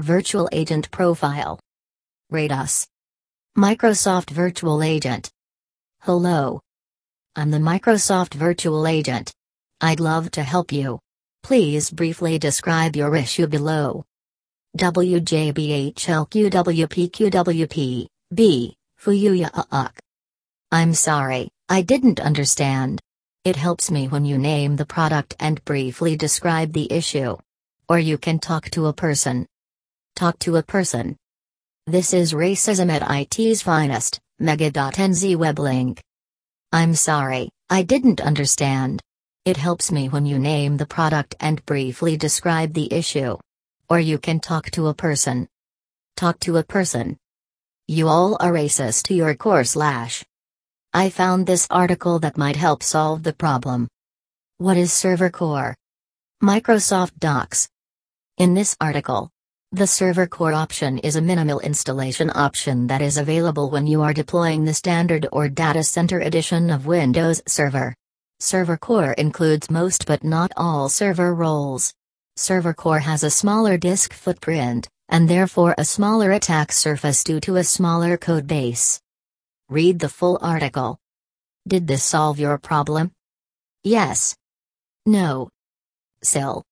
Virtual Agent Profile. Rate us. Microsoft Virtual Agent. Hello. I'm the Microsoft Virtual Agent. I'd love to help you. Please briefly describe your issue below. WJBHLQWPQWP, B, Fuyuya I'm sorry, I didn't understand. It helps me when you name the product and briefly describe the issue. Or you can talk to a person. Talk to a person. This is racism at IT's finest, mega.nz web link. I'm sorry, I didn't understand. It helps me when you name the product and briefly describe the issue. Or you can talk to a person. Talk to a person. You all are racist to your core slash. I found this article that might help solve the problem. What is Server Core? Microsoft Docs. In this article, the Server Core option is a minimal installation option that is available when you are deploying the Standard or Data Center edition of Windows Server. Server Core includes most but not all server roles. Server Core has a smaller disk footprint, and therefore a smaller attack surface due to a smaller code base. Read the full article. Did this solve your problem? Yes. No. SIL.